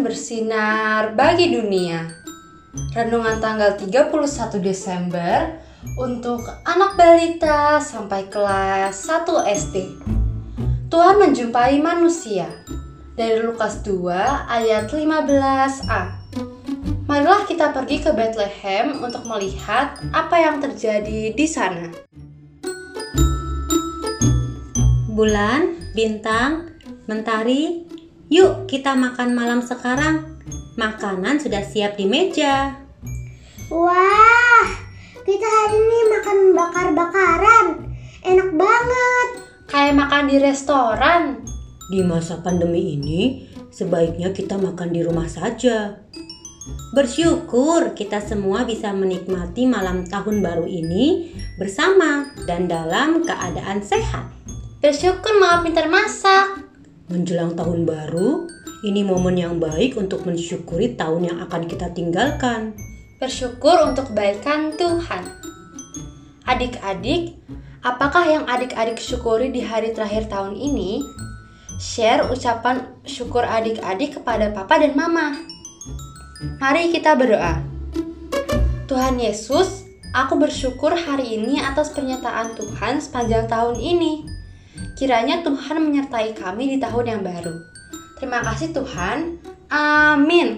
bersinar bagi dunia. Renungan tanggal 31 Desember untuk anak balita sampai kelas 1 SD. Tuhan menjumpai manusia. Dari Lukas 2 ayat 15a. Marilah kita pergi ke Bethlehem untuk melihat apa yang terjadi di sana. Bulan, bintang, mentari, yuk kita makan malam sekarang. Makanan sudah siap di meja. Wah, kita hari ini makan bakar-bakaran. Enak banget. Kayak makan di restoran. Di masa pandemi ini, sebaiknya kita makan di rumah saja. Bersyukur kita semua bisa menikmati malam tahun baru ini bersama dan dalam keadaan sehat. Bersyukur mama pintar masak. Menjelang tahun baru, ini momen yang baik untuk mensyukuri tahun yang akan kita tinggalkan. Bersyukur untuk kebaikan Tuhan. Adik-adik, apakah yang adik-adik syukuri di hari terakhir tahun ini? Share ucapan syukur adik-adik kepada papa dan mama. Mari kita berdoa. Tuhan Yesus, aku bersyukur hari ini atas pernyataan Tuhan sepanjang tahun ini. Kiranya Tuhan menyertai kami di tahun yang baru. Terima kasih Tuhan. Amin.